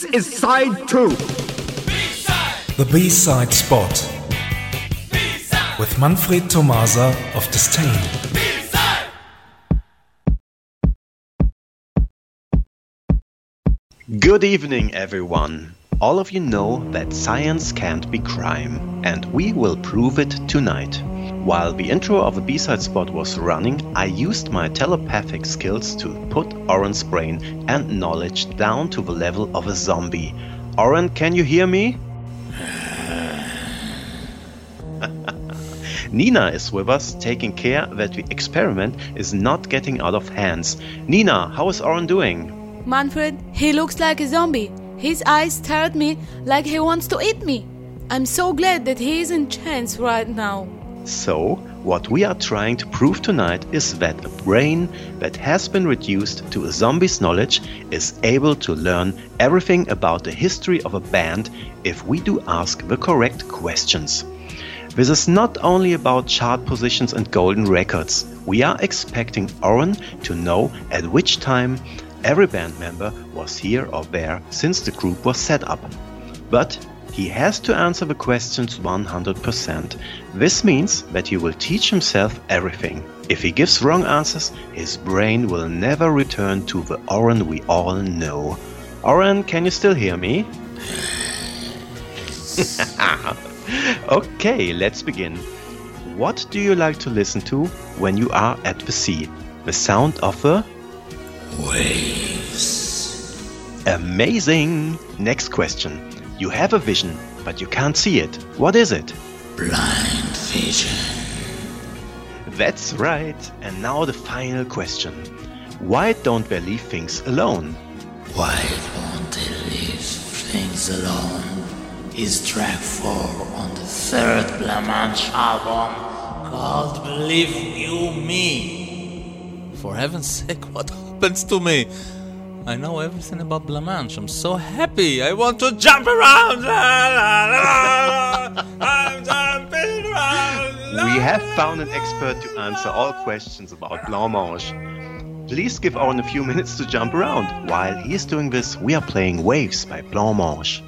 This is side two. The B-side spot with Manfred Tomasa of Disdain. Good evening, everyone. All of you know that science can't be crime, and we will prove it tonight. While the intro of the B-side spot was running, I used my telepathic skills to put Oren's brain and knowledge down to the level of a zombie. Oren, can you hear me? Nina is with us, taking care that the experiment is not getting out of hands. Nina, how is Oren doing? Manfred, he looks like a zombie. His eyes stare at me like he wants to eat me. I'm so glad that he is in chance right now. So, what we are trying to prove tonight is that a brain that has been reduced to a zombie's knowledge is able to learn everything about the history of a band if we do ask the correct questions. This is not only about chart positions and golden records. We are expecting Oren to know at which time every band member was here or there since the group was set up. But he has to answer the questions 100%. This means that he will teach himself everything. If he gives wrong answers, his brain will never return to the Oren we all know. Oren, can you still hear me? okay, let's begin. What do you like to listen to when you are at the sea? The sound of the Waves. Amazing! Next question. You have a vision, but you can't see it. What is it? Blind vision. That's right. And now the final question. Why don't they leave things alone? Why won't they leave things alone? Is track 4 on the third Blancmange album called Believe You Me. For heaven's sake, what happens to me? I know everything about Blancmange. I'm so happy. I want to jump around. I'm jumping around. We have found an expert to answer all questions about Blancmange. Please give Owen a few minutes to jump around. While he is doing this, we are playing Waves by Blancmange.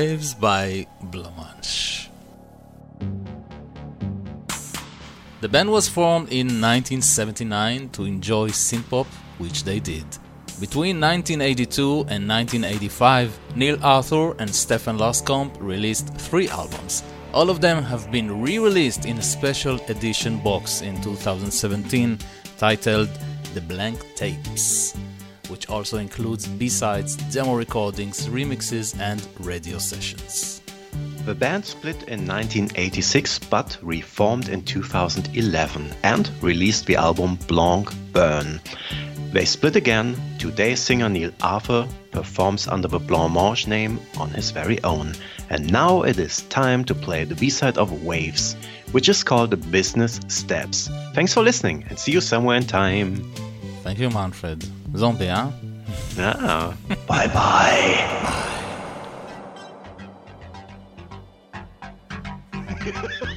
Waves by Blancmange. The band was formed in 1979 to enjoy synthpop, which they did. Between 1982 and 1985, Neil Arthur and Stefan Luscombe released three albums. All of them have been re released in a special edition box in 2017 titled The Blank Tapes which also includes B-sides, demo recordings, remixes, and radio sessions. The band split in 1986 but reformed in 2011 and released the album Blanc Burn. They split again. Today, singer Neil Arthur performs under the Blancmange name on his very own. And now it is time to play the B side of Waves, which is called The Business Steps. Thanks for listening and see you somewhere in time. Thank you, Manfred. zambéen. Ah. bye. bye.